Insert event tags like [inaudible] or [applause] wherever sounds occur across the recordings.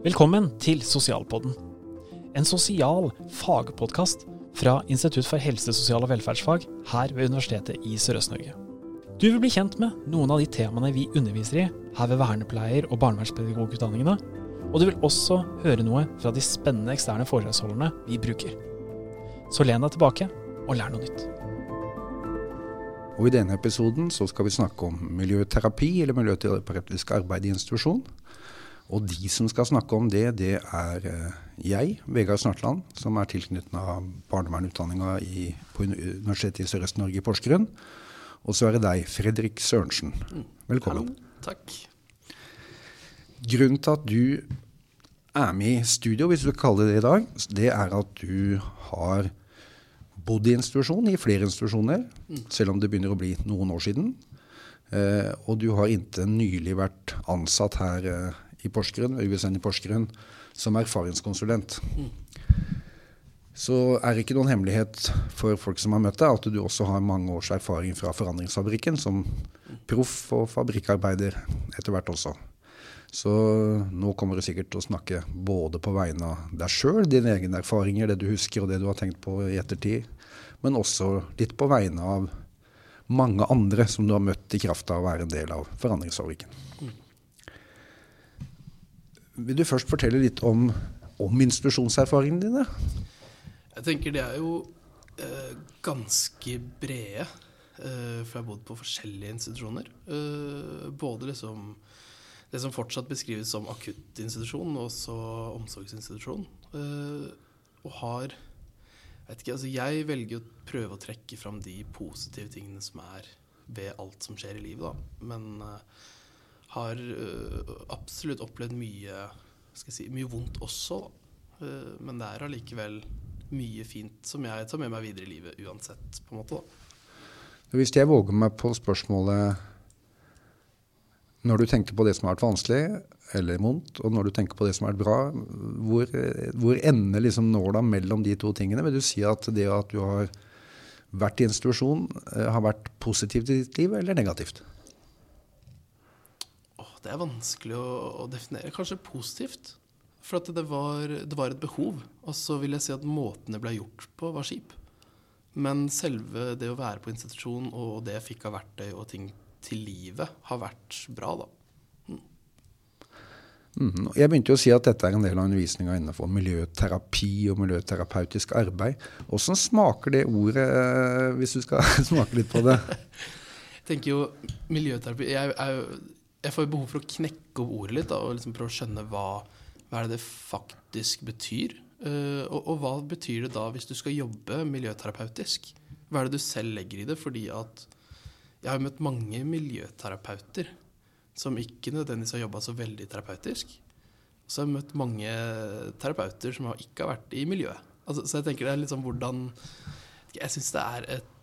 Velkommen til Sosialpodden. En sosial fagpodkast fra Institutt for helse, sosial og velferdsfag her ved Universitetet i Sørøst-Norge. Du vil bli kjent med noen av de temaene vi underviser i her ved vernepleier- og barnevernspedagogutdanningene, og du vil også høre noe fra de spennende eksterne foredragsholderne vi bruker. Så len deg tilbake og lær noe nytt. Og I denne episoden skal vi snakke om miljøterapi eller miljøterapeutisk arbeid i institusjon. Og de som skal snakke om det, det er eh, jeg, Vegard Snartland, som er tilknyttet av barnevernutdanninga på Universitetet i Sørøst-Norge i Porsgrunn. Og så er det deg, Fredrik Sørensen. Velkommen. Hallo. Takk. Grunnen til at du er med i studio, hvis du kaller det det i dag, det er at du har bodd i institusjon, i flere institusjoner, mm. selv om det begynner å bli noen år siden. Eh, og du har inntil nylig vært ansatt her eh, i Porsgrunn, USN i Porsgrunn som erfaringskonsulent. Mm. Så er det ikke noen hemmelighet for folk som har møtt deg, at du også har mange års erfaring fra Forandringsfabrikken som proff og fabrikkarbeider etter hvert også. Så nå kommer du sikkert til å snakke både på vegne av deg sjøl, dine egne erfaringer, det du husker og det du har tenkt på i ettertid, men også litt på vegne av mange andre som du har møtt i kraft av å være en del av Forandringsfabrikken. Vil du først fortelle litt om, om institusjonserfaringene dine? Jeg tenker de er jo eh, ganske brede. Eh, for jeg har bodd på forskjellige institusjoner. Eh, både liksom det som fortsatt beskrives som akuttinstitusjon, og også omsorgsinstitusjon. Eh, og har vet ikke, altså Jeg velger å prøve å trekke fram de positive tingene som er ved alt som skjer i livet. da. Men uh, har uh, absolutt opplevd mye, si, mye vondt også. Uh, men det er allikevel mye fint som jeg tar med meg videre i livet uansett. på en måte da. Hvis jeg våger meg på spørsmålet når du tenker på det som har vært vanskelig eller vondt, og når du tenker på det som har vært bra, hvor, hvor ender liksom nåla mellom de to tingene? Vil du si at det at du har vært i institusjon, har vært positivt i ditt liv eller negativt? Det er vanskelig å, å, definere. Kanskje positivt. For at det var, det var, et behov. Og så vil jeg si at måten det ble gjort på, var skip. Men selve det å være på institusjon og det jeg fikk av verktøy og ting til livet, har vært bra, da. Mm. Mm. Jeg begynte jo å si at dette er en del av undervisninga innenfor miljøterapi og miljøterapeutisk arbeid. Hvordan smaker det ordet, eh, hvis du skal [laughs] smake litt på det? jeg tenker jo miljøterapi Jeg er jo jeg får behov for å knekke opp ordet litt da, og liksom prøve å skjønne hva, hva det, faktisk betyr. Uh, og, og, hva betyr det da hvis du skal jobbe miljøterapeutisk? Hva er det du selv legger i det? Fordi at jeg har møtt mange miljøterapeuter som ikke nødvendigvis har jobba så veldig terapeutisk. Så har jeg møtt mange terapeuter som ikke har vært i miljøet. Altså, så jeg tenker det er sånn hvordan Jeg syns det,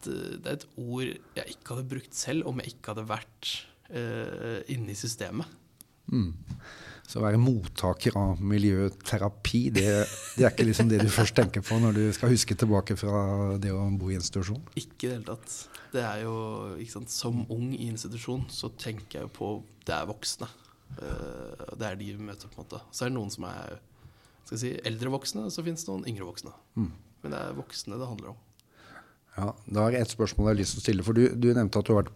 det, er et ord jeg ikke hadde brukt selv om jeg ikke hadde vært inne i systemet. Mm. Så å være mottaker av miljøterapi, det, det, er ikke liksom det du først tenker på når du skal huske tilbake fra det å bo i institusjon? Ikke i det hele tatt. Det er jo, sant, Som ung i institusjon så tenker jeg jo på det er voksne. Uh, det er de vi møter, på en måte. Så er det noen som er si, eldre voksne, så finnes det noen yngre voksne. Mm. Men det er voksne det handler om. Ja, Da er det ett spørsmål jeg har lyst til å stille. for Du, du nevnte at du har vært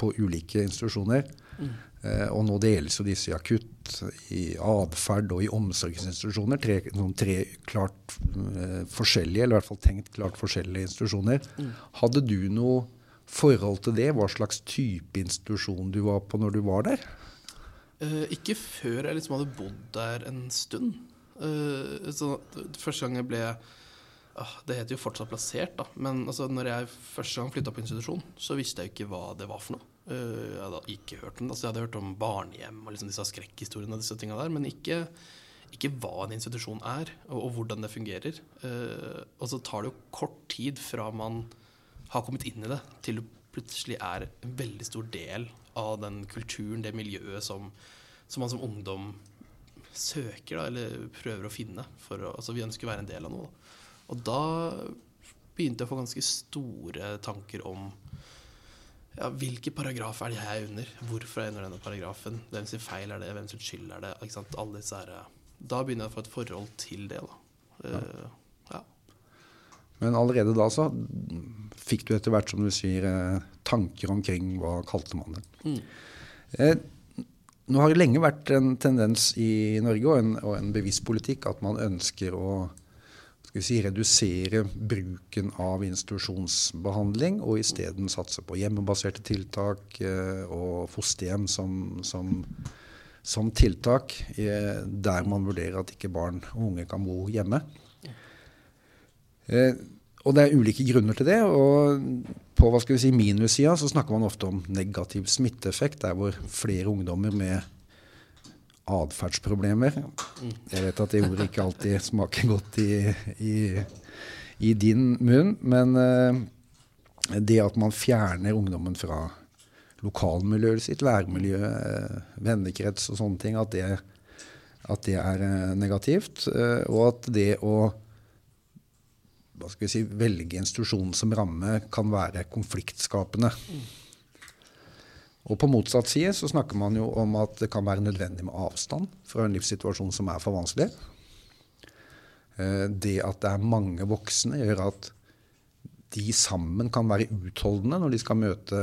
på ulike institusjoner. Mm. Eh, og nå deles jo disse i akutt, i atferd og i omsorgsinstitusjoner. Tre, noen tre klart uh, forskjellige, eller i hvert fall tenkt klart forskjellige institusjoner. Mm. Hadde du noe forhold til det? Hva slags type institusjon du var på når du var der? Uh, ikke før jeg liksom hadde bodd der en stund. Uh, så første gang jeg ble det heter jo fortsatt plassert, da. Men altså, når jeg første gang flytta på institusjon, så visste jeg ikke hva det var for noe. Eh, jeg hadde ikke hørt om det. Altså, jeg hadde hørt om barnehjem og liksom disse skrekkhistoriene og disse tinga der, men ikke, ikke, hva en institusjon er, og, og hvordan det fungerer. Uh, og så tar det jo kort tid fra man har kommet inn i det, til det plutselig er en veldig stor del av den kulturen, det miljøet som, som man som ungdom søker, da, eller prøver å finne. For å, altså, vi ønsker å være en del av noe. Da. Og da begynte jeg å få ganske store tanker om ja, hvilken paragraf er det jeg er under? Hvorfor er jeg under denne paragrafen? Hvem sin feil er det? Hvem sin skyld er det? Alle disse her, da begynner jeg å få et forhold til det. da. Ja. ja. Men allerede da så fikk du etter hvert, som du sier, eh, tanker omkring hva kalte man det. Mm. Eh, nå har det lenge vært en tendens i Norge og en, og en bevisst politikk at man ønsker å skal vi si, redusere bruken av institusjonsbehandling og isteden satse på hjemmebaserte tiltak eh, og fosterhjem som, som, som tiltak eh, der man vurderer at ikke barn og unge kan bo hjemme. Eh, og det er ulike grunner til det. og På hva skal vi si, minussida så snakker man ofte om negativ smitteeffekt, der hvor flere ungdommer med atferdsproblemer Jeg vet at det ordet ikke alltid smaker godt i, i, i din munn, men eh, det at man fjerner ungdommen fra lokalmiljøet sitt, læremiljø, eh, vennekrets og sånne ting, at det, at det er eh, negativt. Og at det å si, velge institusjonen som ramme kan være konfliktskapende. Og på motsatt side så snakker man jo om at det kan være nødvendig med avstand fra en livssituasjon som er for vanskelig. Eh, Det at det er mange voksne, gjør at de sammen kan være utholdende når de skal møte,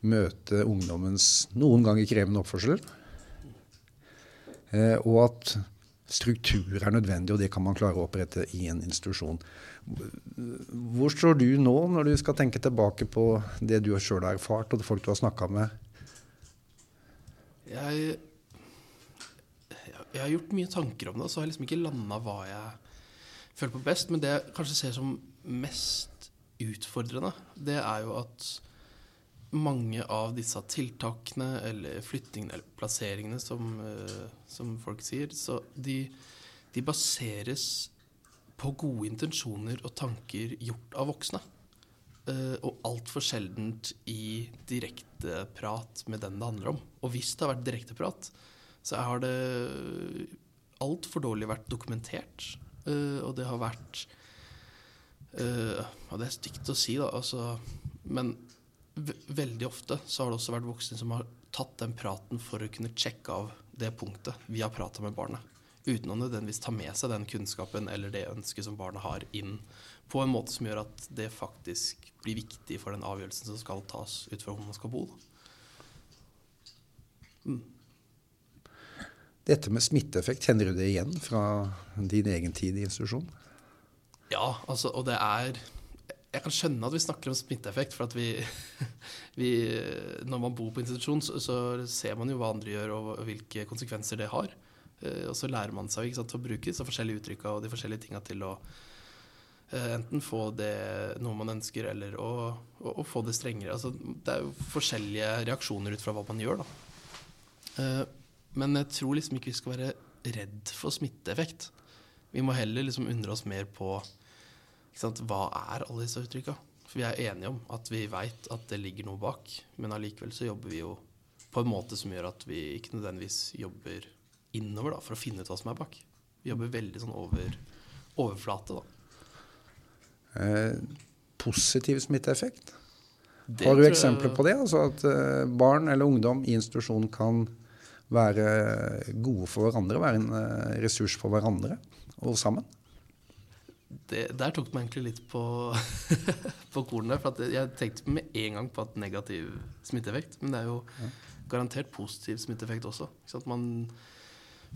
møte ungdommens noen ganger krevende oppførsel. Eh, Og at struktur er nødvendig, og det kan man klare å opprette i en institusjon. Hvor står du nå når du skal tenke tilbake på det du sjøl har erfart, og det folk du har snakka med? Jeg, jeg har gjort mye tanker om det, og så har jeg liksom ikke landa hva jeg føler på best. Men det jeg kanskje ser som mest utfordrende, det er jo at mange av disse tiltakene eller flyttingene eller plasseringene, som, eh, som folk sier, så de, de baseres på gode intensjoner og tanker gjort av voksne. Eh, og altfor sjeldent i direkteprat med den det handler om. Og hvis det har vært direkteprat, så har det altfor dårlig vært dokumentert. Eh, og det har vært Ja, det er stygt å si, da, altså, men veldig ofte så har det også vært voksne som har tatt den praten for å kunne sjekke av det punktet vi har prata med barnet. Uten å nødvendigvis ta med seg den kunnskapen eller det ønsket som barnet har, inn på en måte som gjør at det faktisk blir viktig for den avgjørelsen som skal tas ut fra hvor man skal bo. Mm. Dette med smitteeffekt, kjenner du det igjen fra din egen tid i institusjon? Ja, altså, og det er Jeg kan skjønne at vi snakker om smitteeffekt, for at vi, [laughs] vi Når man bor på institusjon, så, så, ser man jo hva andre gjør, og hvilke konsekvenser det har. Eh, og så lærer man seg sant, å bruke disse forskjellige uttrykka og de forskjellige tinga til å eh, enten få det noe man ønsker, eller å, å, å få det strengere. Altså, det er jo forskjellige reaksjoner ut fra hva man gjør, da. Eh, men jeg tror liksom ikke vi skal være redd for smitteeffekt. Vi må heller liksom undre oss mer på hva er alle disse uttrykka. For vi er enige om at vi veit at det ligger noe bak, men allikevel så jobber vi jo på en måte som gjør at vi ikke nødvendigvis jobber innover da, for å finne ut hva som er bak. Vi jobber veldig sånn over overflate, da. Eh, positiv smitteeffekt? Det Har du eksempler jeg- på det? Altså at eh, barn eller ungdom i institusjon kan være gode for hverandre, være en eh, ressurs for hverandre og sammen? Det, der tok det meg egentlig litt på, [laughs] på kornet. For jeg tenkte med en gang på at negativ smitteeffekt. Men det er jo garantert positiv smitteeffekt også. Man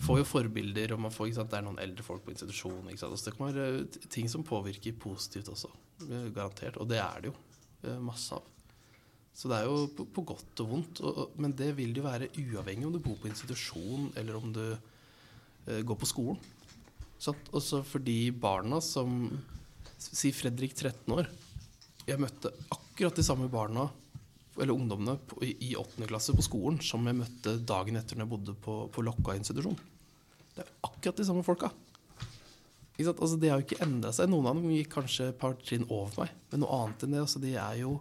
får jo forbilder, og man får, det er noen eldre folk på institusjon. Ikke sant? Så det kan være ting som påvirker positivt også. eh, Garantert. Og det er det jo eh, masse av. Så det er jo på, på godt og vondt. Og, men det vil det jo være uavhengig om du bor på institusjon, eller om du eh, går på skolen. Også for de barna som Si Fredrik 13 år. Jeg møtte akkurat de samme barna eller ungdommene i, åttende klasse på skolen som jeg møtte dagen etter når jeg bodde på, på Lokka institusjon. Det er akkurat de samme folka. Altså, det har jo ikke endra seg. Noen av dem gikk kanskje et par trinn over meg, men noe annet enn det. Altså, de er jo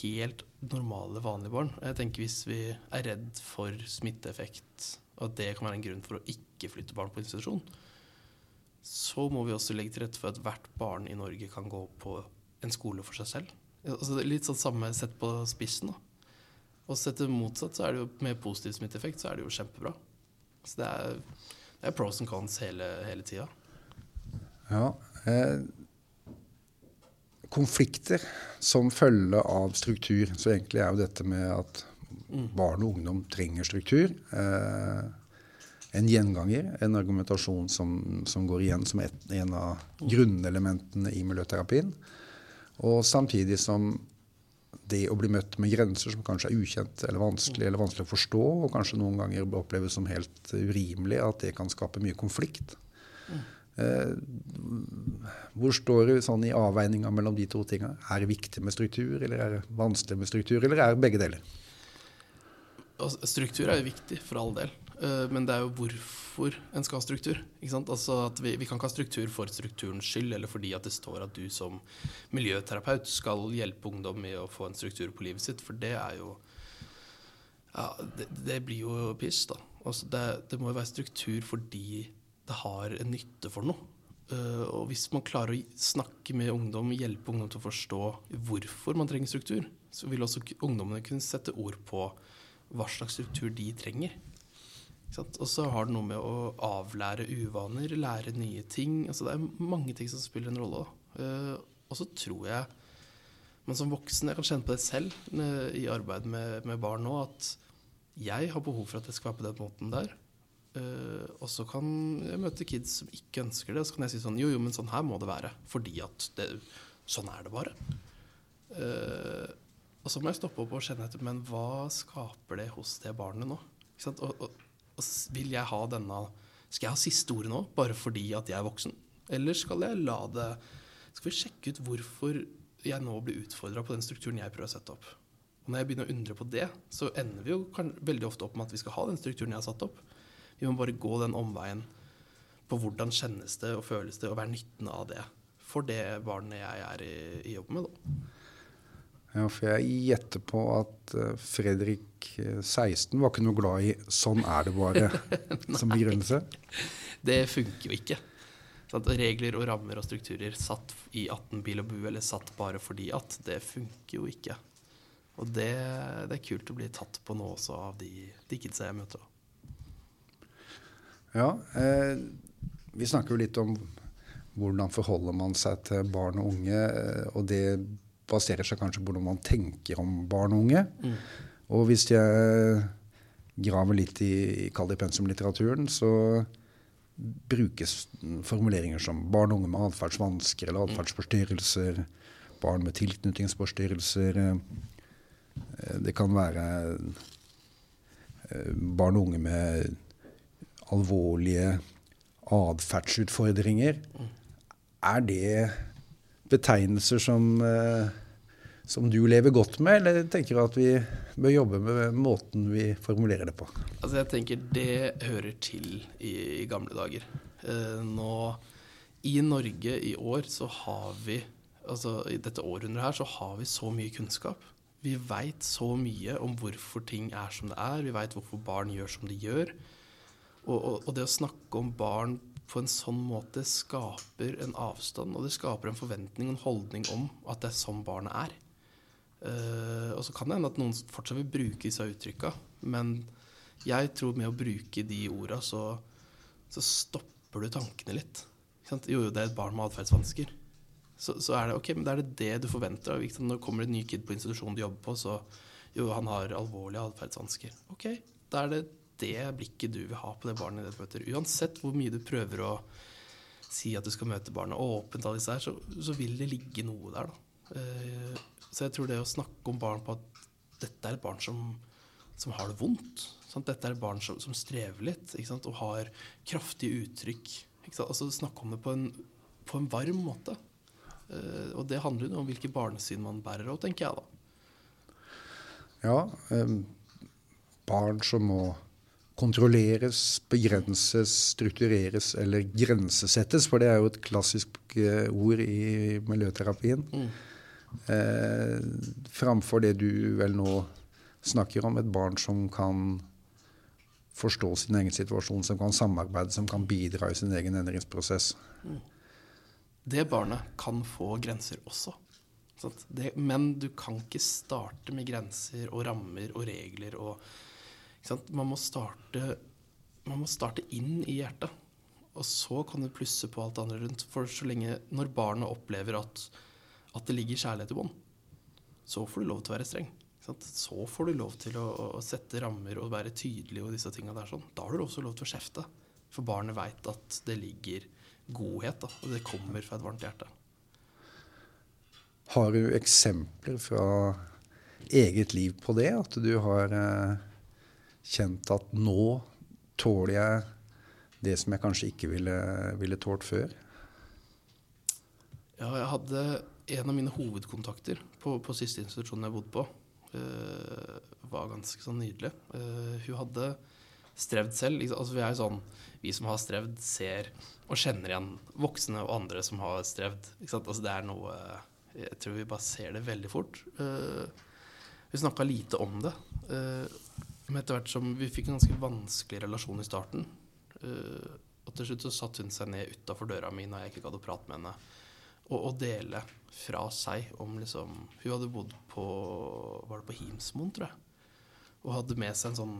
helt normale, vanlige barn. Jeg tenker Hvis vi er redd for smitteeffekt, og at det kan være en grunn for å ikke flytte barn på institusjon, så må vi også legge til rette for at hvert barn i Norge kan gå på en skole for seg selv. Altså, det er litt sånn samme sett på spissen. da. Og sett det motsatt, så er det jo med positiv smitteeffekt, så er det jo kjempebra. Så det er det er pros and cons hele, hele tida. Ja. Eh, konflikter som følge av struktur. Så egentlig er jo dette med at barn og ungdom trenger struktur. Eh, en gjenganger, en argumentasjon som, som går igjen som et, en av grunnelementene i miljøterapien. Og samtidig som det å bli møtt med grenser som kanskje er ukjent eller vanskelig eller vanskelig å forstå, og kanskje noen ganger oppleves som helt urimelig, at det kan skape mye konflikt. Eh, hvor står du sånn i avveininga mellom de to tinga? Er det viktig med struktur, eller er det vanskelig med struktur, eller er det begge deler? Altså, struktur er jo viktig, for all del. Eh, men det er jo hvorfor en skal ha struktur. Altså vi, vi kan ikke ha struktur for strukturens skyld, eller fordi at det står at du som miljøterapeut skal hjelpe ungdom med å få en struktur på livet sitt, for det er jo Ja, det, det blir jo piss, da. Altså det, det må jo være struktur fordi det har en nytte for noe. Uh, og hvis man klarer å snakke med ungdom, hjelpe ungdom til å forstå hvorfor man trenger struktur, så vil også ungdommene kunne sette ord på hva slags struktur de trenger. Og så har det noe med å avlære uvaner, lære nye ting. Altså det er mange ting som spiller en rolle. Uh, og så tror jeg men som voksen, jeg kan kjenne på det selv i arbeid med, med barn nå, at jeg har behov for at det skal være på den måten der. Uh, og så kan jeg møte kids som ikke ønsker det, og så kan jeg si sånn Jo, jo, men sånn her må det være. Fordi at det, sånn er det bare. Uh, og så må jeg stoppe opp og kjenne etter Men hva skaper det hos det barnet nå? Og, og, vil jeg ha denne Skal jeg ha siste ordet nå, bare fordi at jeg er voksen? Eller skal jeg la det Skal vi sjekke ut hvorfor jeg nå blir utfordra på den strukturen jeg prøver å sette opp? Og når jeg begynner å undre på det, så ender vi jo veldig ofte opp med at vi skal ha den strukturen jeg har satt opp. Vi må bare gå den omveien på hvordan kjennes det og føles det, og være nytten av det for det barnet jeg er i, i jobb med. da. Ja, for jeg gjetter på at uh, Fredrik 16 var ikke noe glad i 'sånn er det bare' [laughs] som begrunnelse? Det funker jo ikke. Sånn regler og rammer og strukturer satt i 18 bil og bu, eller satt bare fordi at, det funker jo ikke. Og det, det, er kult å bli tatt på nå også av de, de kidsa jeg møter. Ja, eh, vi snakker jo litt om hvordan forholder man seg til barn og unge. Og det baserer seg kanskje på hvordan man tenker om barn og unge. Mm. Og hvis jeg graver litt i, i pensumlitteraturen, så brukes formuleringer som barn og unge med atferdsvansker eller atferdsforstyrrelser, barn med tilknytningsforstyrrelser Eh, det kan være eh, barn og unge med alvorlige atferdsutfordringer. Er det betegnelser som, eh, som, du lever godt med, eller tenker du at vi bør jobbe med måten vi formulerer det på? Altså jeg tenker Det hører til i, i gamle dager. nå I Norge i år så har vi altså I dette århundret her så har vi så mye kunnskap vi veit så mye om hvorfor ting er som det er. Vi veit hvorfor barn gjør som de gjør. Og, og, og, det å snakke om barn på en sånn måte skaper en avstand, og det skaper en forventning og en holdning om at det er sånn barnet er. Uh, og så kan det hende at noen fortsatt vil bruke disse uttrykka, men jeg tror med å bruke de orda, så, så stopper du tankene litt. Jo, jo, det er et barn med atferdsvansker så, så, er det ok, men da er det det du forventer. Når det kommer en ny kid på institusjonen du jobber på, så jo, han har alvorlige atferdsvansker. Ok, da er det det blikket du vil ha på det barnet det møter. Uansett hvor mye du prøver å si at du skal møte barnet åpent, av disse her, så, så vil det ligge noe der. Da. Uh, så jeg tror det å snakke om barn på at dette er et barn som, som har det vondt. Sant? Dette er et barn som, som strever litt og har kraftige uttrykk. Altså Snakke om det på en, på en varm måte. Eh, og det handler jo om hvilke barnesyn man bærer òg, tenker jeg da. Ja, um, barn som må kontrolleres, begrenses, struktureres eller grensesettes, for det er jo et klassisk uh, ord i miljøterapien. Mm. Eh, framfor det du vel nå snakker om, et barn som kan forstå sin egen situasjon, som kan samarbeide, som kan bidra i sin egen endringsprosess. Mm det barnet kan få grenser også. Det, men du kan ikke starte med grenser og rammer og regler og Man må starte man må starte inn i hjertet. Og så kan du plusse på alt det andre rundt. For så lenge når barnet opplever at, at det ligger kjærlighet i bånd, så får du lov til å være streng. Så får du lov til å, å sette rammer og være tydelig og disse tingene der sånn. Da har du også lov til å kjefte. For barnet veit at det ligger godhet, da, og det kommer fra et varmt hjerte. Har du eksempler fra eget liv på det? At du har eh, kjent at nå tåler jeg det som jeg kanskje ikke ville, ville tålt før? Ja, jeg hadde en av mine hovedkontakter på, på siste institusjon jeg bodde på. Uh, var ganske sånn nydelig. Uh, hun hadde strevd selv. Altså, vi sånn Vi som har strevd, ser og kjenner igjen voksne og andre som har strevd. Altså, det er noe Jeg tror vi bare ser det veldig fort. Uh, vi snakka lite om det. Men etter hvert som vi fikk en ganske vanskelig relasjon i starten, og til slutt så satte hun seg ned utafor døra mi når jeg ikke gadd å prate med henne og, å dele fra seg om liksom Hun hadde bodd på Var det på Himsmoen, tror jeg? Og hadde med seg en sånn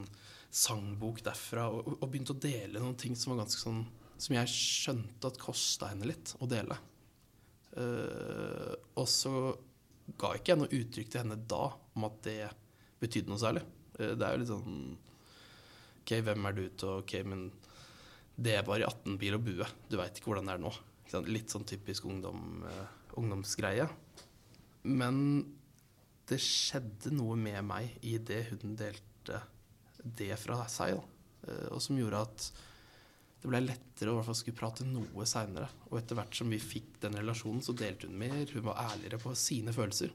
sangbok derfra og, og begynte å dele noen ting som var ganske sånn Som jeg skjønte at kosta henne litt å dele. Uh, og så ga ikke jeg noe uttrykk til henne da om at det betydde noe særlig. Uh, det er jo litt sånn OK, hvem er du til OK, men det bare i 18 bil og bue. Du veit ikke hvordan det er nå. Litt sånn typisk ungdom, uh, ungdomsgreie. Men det skjedde noe med meg i det hun delte det fra seg. Uh, og som gjorde at det ble lettere å skulle prate noe seinere. Og etter hvert som vi fikk den relasjonen, så delte hun mer. Hun var ærligere på sine følelser.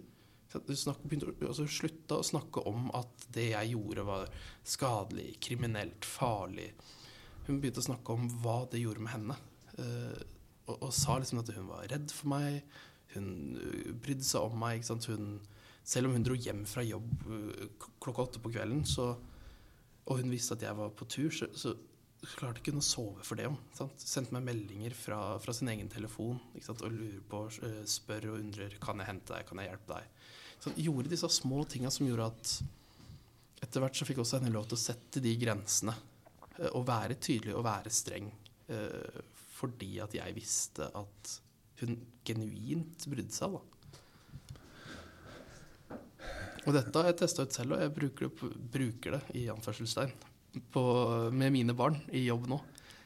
Hun altså, slutta å snakke om at det jeg gjorde, var skadelig, kriminelt, farlig. Hun begynte å snakke om hva det gjorde med henne. Uh, og, og, sa liksom at hun var redd for meg. Hun uh, brydde seg om meg. Hun, selv om hun dro hjem fra jobb uh, klokka åtte på kvelden, så, og hun visste at jeg var på tur, så, så klarte ikke hun å sove for det. Sant? Sendte meg meldinger fra, fra sin egen telefon og lurer på, spør og undrer kan jeg hente deg, kan jeg hjelpe deg. Så gjorde disse små tinga som gjorde at etter hvert så fikk også henne lov til å sette de grensene. Og være tydelig og være streng fordi at jeg visste at hun genuint brydde seg. da. Og dette har jeg testa ut selv, og jeg bruker det, bruker det i anførselstegn på, med mine barn i jobb nå.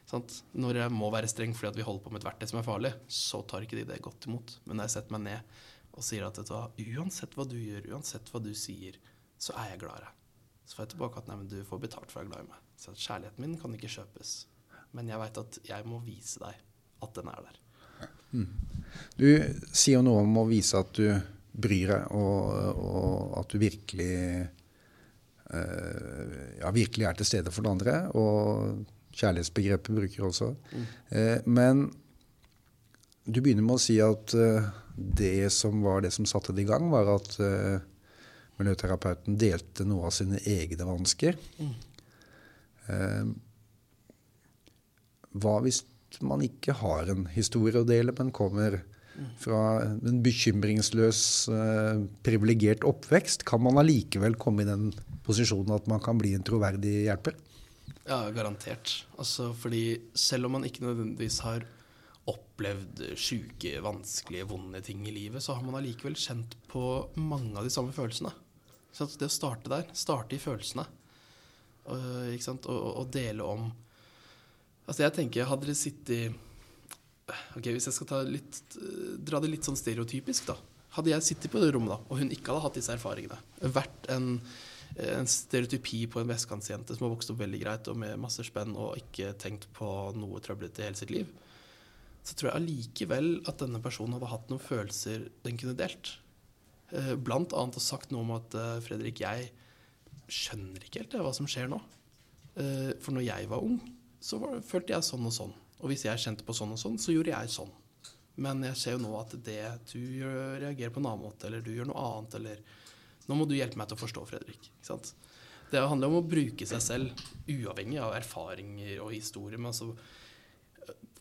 Sant? Når jeg må være streng fordi vi holder på med et verktøy som er farlig, så tar ikke de det godt imot. Men når jeg setter meg ned og sier at du, uansett hva du gjør, uansett hva du sier, så er jeg glad i deg. Så får jeg tilbake at nei, men du får betalt for å være glad i meg. Så kjærligheten min kan ikke kjøpes men jeg veit at jeg må vise deg at den er der. Mm. Du sier jo noe om å vise at du bryr deg, og, og at du virkelig uh, ja, virkelig er til stede for den andre. Og kjærlighetsbegrepet bruker også. Mm. Eh, men du begynner med å si at uh, det som var det som satte det i gang, var at miljøterapeuten delte noe av sine egne vansker. Mm. Hva hvis man ikke har en historie å dele, men kommer fra en bekymringsløs, uh, privilegert oppvekst? Kan man allikevel komme i den posisjonen at man kan bli en troverdig hjelper? Ja, garantert. Altså, fordi selv om man ikke nødvendigvis har opplevd sjuke, vanskelige, vonde ting i livet, så har man allikevel kjent på mange av de samme følelsene. Så det å starte der, starte i følelsene, og, og, og dele om Altså jeg tenker, hadde det sittet Ok, Hvis jeg skal litt, dra det litt sånn stereotypisk, da. Hadde jeg sittet på det rommet da, og hun ikke hadde hatt disse erfaringene, vært en, en stereotypi på en vestkantjente som har vokst opp veldig greit og med masse spenn og ikke tenkt på noe trøblete i hele sitt liv, så tror jeg allikevel at denne personen hadde hatt noen følelser den kunne delt. Eh, blant annet og sagt noe om at eh, Fredrik, jeg skjønner ikke helt hva som skjer nå. Eh, for når jeg var ung, så var, følte jeg sånn og sånn. Og hvis jeg kjente på sånn og sånn, så gjorde jeg sånn. Men jeg ser jo nå at det du gjør, reagerer på en annen måte, eller du gjør noe annet, eller Nå må du hjelpe meg til å forstå, Fredrik. Det handler om å bruke seg selv, uavhengig av erfaringer og historier, men altså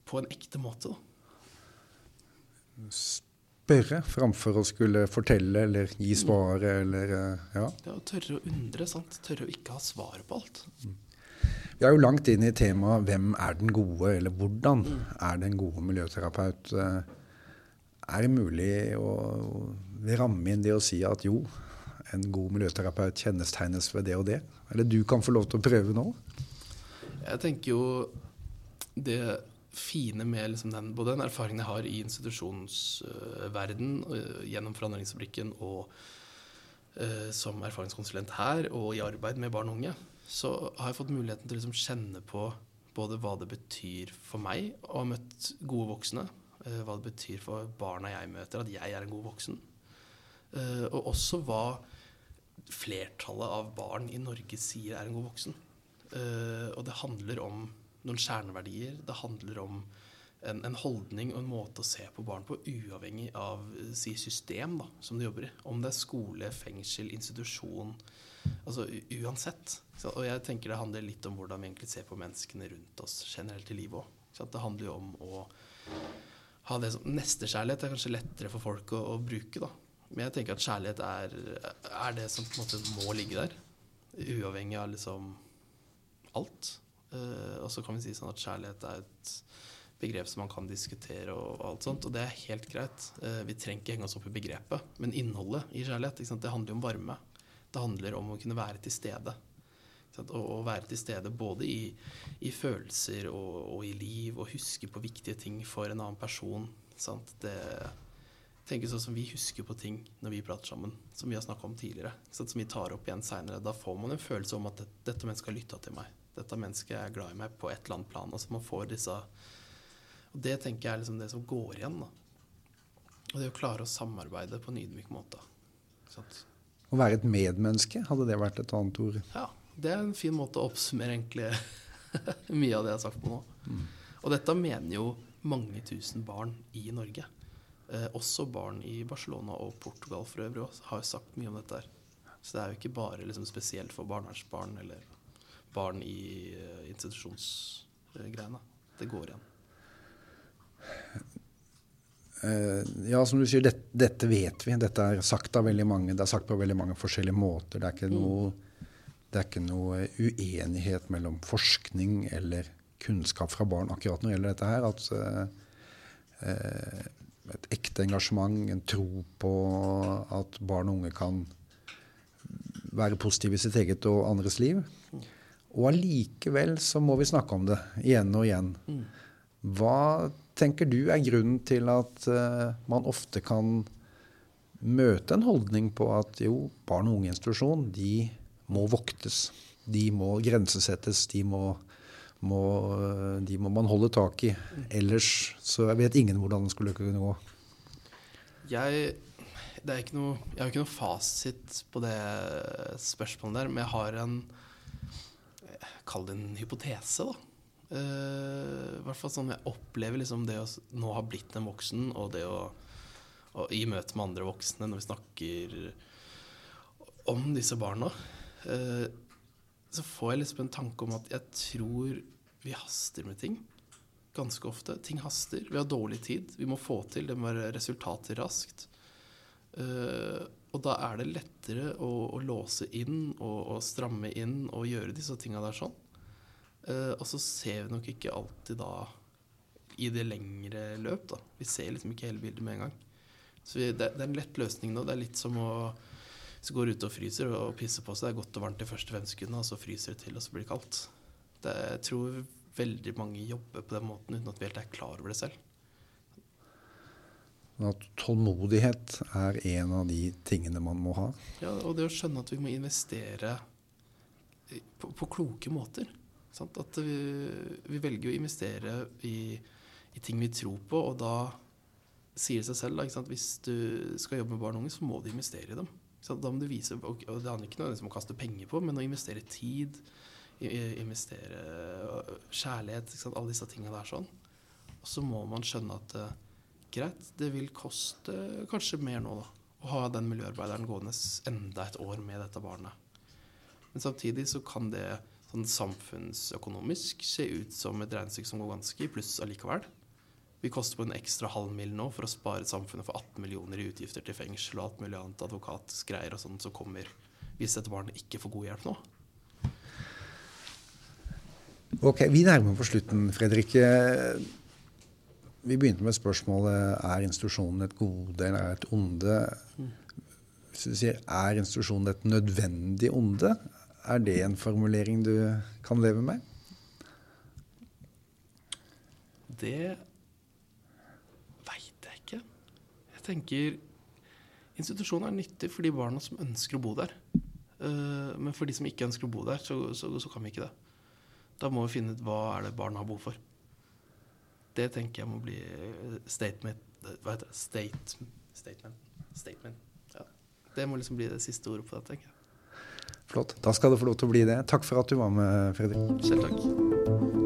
på en ekte måte. Spørre framfor å skulle fortelle eller gi svaret, eller ja. Det å tørre å undre, sant. Tørre å ikke ha svaret på alt. Mm. Vi er jo langt inn i temaet 'Hvem er den gode?' eller 'Hvordan er den gode miljøterapeut?' Eh, Er det mulig å ramme inn det å si at jo, en god miljøterapeut kjennetegnes ved det og det? Eller du kan få lov til å prøve nå? Jeg tenker jo det fine med liksom den, både den erfaringen jeg har i institusjonsverden uh, gjennom Forandringsfabrikken og uh, som erfaringskonsulent her og i arbeid med barn og unge, så har jeg fått muligheten til å liksom kjenne på både hva det betyr for meg å ha møtt gode voksne, uh, hva det betyr for barna jeg møter, at jeg er en god voksen, og også hva flertallet av barn i Norge sier er en god voksen. og det handler om noen kjerneverdier. Det handler om en, en, holdning og en måte å se på barn på, uavhengig av si, system da, som de jobber i. Om det er skole, fengsel, institusjon. Altså uansett. Og jeg tenker det handler litt om hvordan vi egentlig ser på menneskene rundt oss generelt i livet òg. Det handler jo om å ha det som Nestekjærlighet er kanskje lettere for folk å, å bruke, da. Men jeg tenker at kjærlighet er, er, det som på en måte må ligge der. Uavhengig av liksom alt. Uh, og så kan vi si sånn at kjærlighet er et begrep som man kan diskutere, og, alt sånt, og det er helt greit. Uh, vi trenger ikke henge oss opp i begrepet, men innholdet i kjærlighet det handler jo om varme. Det handler om å kunne være til stede. Og, være til stede både i, i følelser og, og, i liv, og huske på viktige ting for en annen person. Sant? Det tenker sånn som Vi husker på ting når vi prater sammen, som vi har snakka om tidligere. Som vi tar opp igjen seinere. Da får man en følelse om at det, dette mennesket har lytta til meg. Dette mennesket er glad i meg på et eller annet plan. Altså man får disse Og det tenker jeg er liksom det som går igjen. da. Og det å klare å samarbeide på en ydmyk måte. Sånt. Å være et medmenneske, hadde det vært et annet ord? Ja, det er en fin måte å oppsummere egentlig [laughs] mye av det jeg har sagt på nå. Mm. Og dette mener jo mange tusen barn i Norge. Eh, også barn i Barcelona og Portugal for øvrig også, har sagt mye om dette. her. Så det er jo ikke bare liksom, spesielt for barnevernsbarn eller barn i uh, institusjonsgreiene. Det går igjen. Uh, ja, som du sier, det, dette vet vi. Dette er sagt av veldig mange. Det er sagt på veldig mange forskjellige måter. Det er ikke mm. noe, det er ikke noe uenighet mellom forskning eller kunnskap fra barn akkurat når det gjelder dette her. At eh, et ekte engasjement, en tro på at barn og unge kan være positive i sitt eget og andres liv. Og allikevel så må vi snakke om det igjen og igjen. Hva tenker du er grunnen til at uh, man ofte kan møte en holdning på at jo, barn og ungeinstitusjon, de må voktes. De må grensesettes. De må må, de må man holde tak i. Ellers så vet ingen hvordan det skulle kunne gå. Jeg, det noe, jeg har ikke noe fasit på det spørsmålet der, men jeg har en Kall det en hypotese, da. Uh, hvert fall sånn jeg opplever liksom det å nå ha blitt en voksen, og det å å i møte med andre voksne når vi snakker om disse barna, uh, så får jeg liksom en tanke om at jeg tror vi haster med ting. Ganske ofte. Ting haster. Vi har dårlig tid. Vi må få til. Det må være resultater raskt. Uh, og da er det lettere å, å låse inn og, og, stramme inn og gjøre disse tinga der sånn. Uh, og så ser vi nok ikke alltid da i det lengre løp. da. Vi ser liksom ikke hele bildet med en gang. Så vi, det, det, er en lett løsning nå. Det er litt som å hvis du går ute og fryser og pisser på seg. Det er godt og varmt de første fem sekundene, og så fryser det til, og så blir det kaldt. Det, jeg tror veldig mange jobber på den måten uten at vi helt er klar over det selv. At tålmodighet er en av de tingene man må ha? Ja, og det å skjønne at vi må investere på, på kloke måter. Sant? At vi, vi, velger å investere i, i, ting vi tror på, og da sier det seg selv at hvis du skal jobbe med barn og unge, så må du investere i dem. Da må du vise, og Det handler ikke om å kaste penger på, men å investere tid, investere øh, kjærlighet, alle disse tingene der sånn. Og så må man skjønne at uh, greit, det vil koste kanskje mer nå, da. Å ha den miljøarbeideren gående enda et år med dette barnet. Men samtidig så kan det sånn samfunnsøkonomisk se ut som et regnestykke som går ganske i pluss allikevel. Vi koster på en ekstra halv mil nå for å spare samfunnet for 18 millioner i utgifter til fengsel og alt mulig annet advokatgreier og sånt som kommer hvis dette barnet ikke får god hjelp nå. Ok, Vi nærmer oss på slutten, Fredrik. Vi begynte med spørsmålet er institusjonen et gode eller er et onde. Hvis du sier er institusjonen et nødvendig onde, er det en formulering du kan leve med? Det veit jeg ikke. Jeg tenker institusjonen er nyttig for de barna som ønsker å bo der. Eh, Men for de som ikke ønsker å bo der, så, så, så kan vi ikke det. Da må vi finne ut hva er det barna har behov for. Det tenker jeg må bli eh, statement Hva heter det? State, statement. Statement. Ja. Det må liksom bli det siste ordet på det, tenker jeg. Flott. Da skal det få lov til å bli det. Takk for at du var med, Fredrik. Selv takk.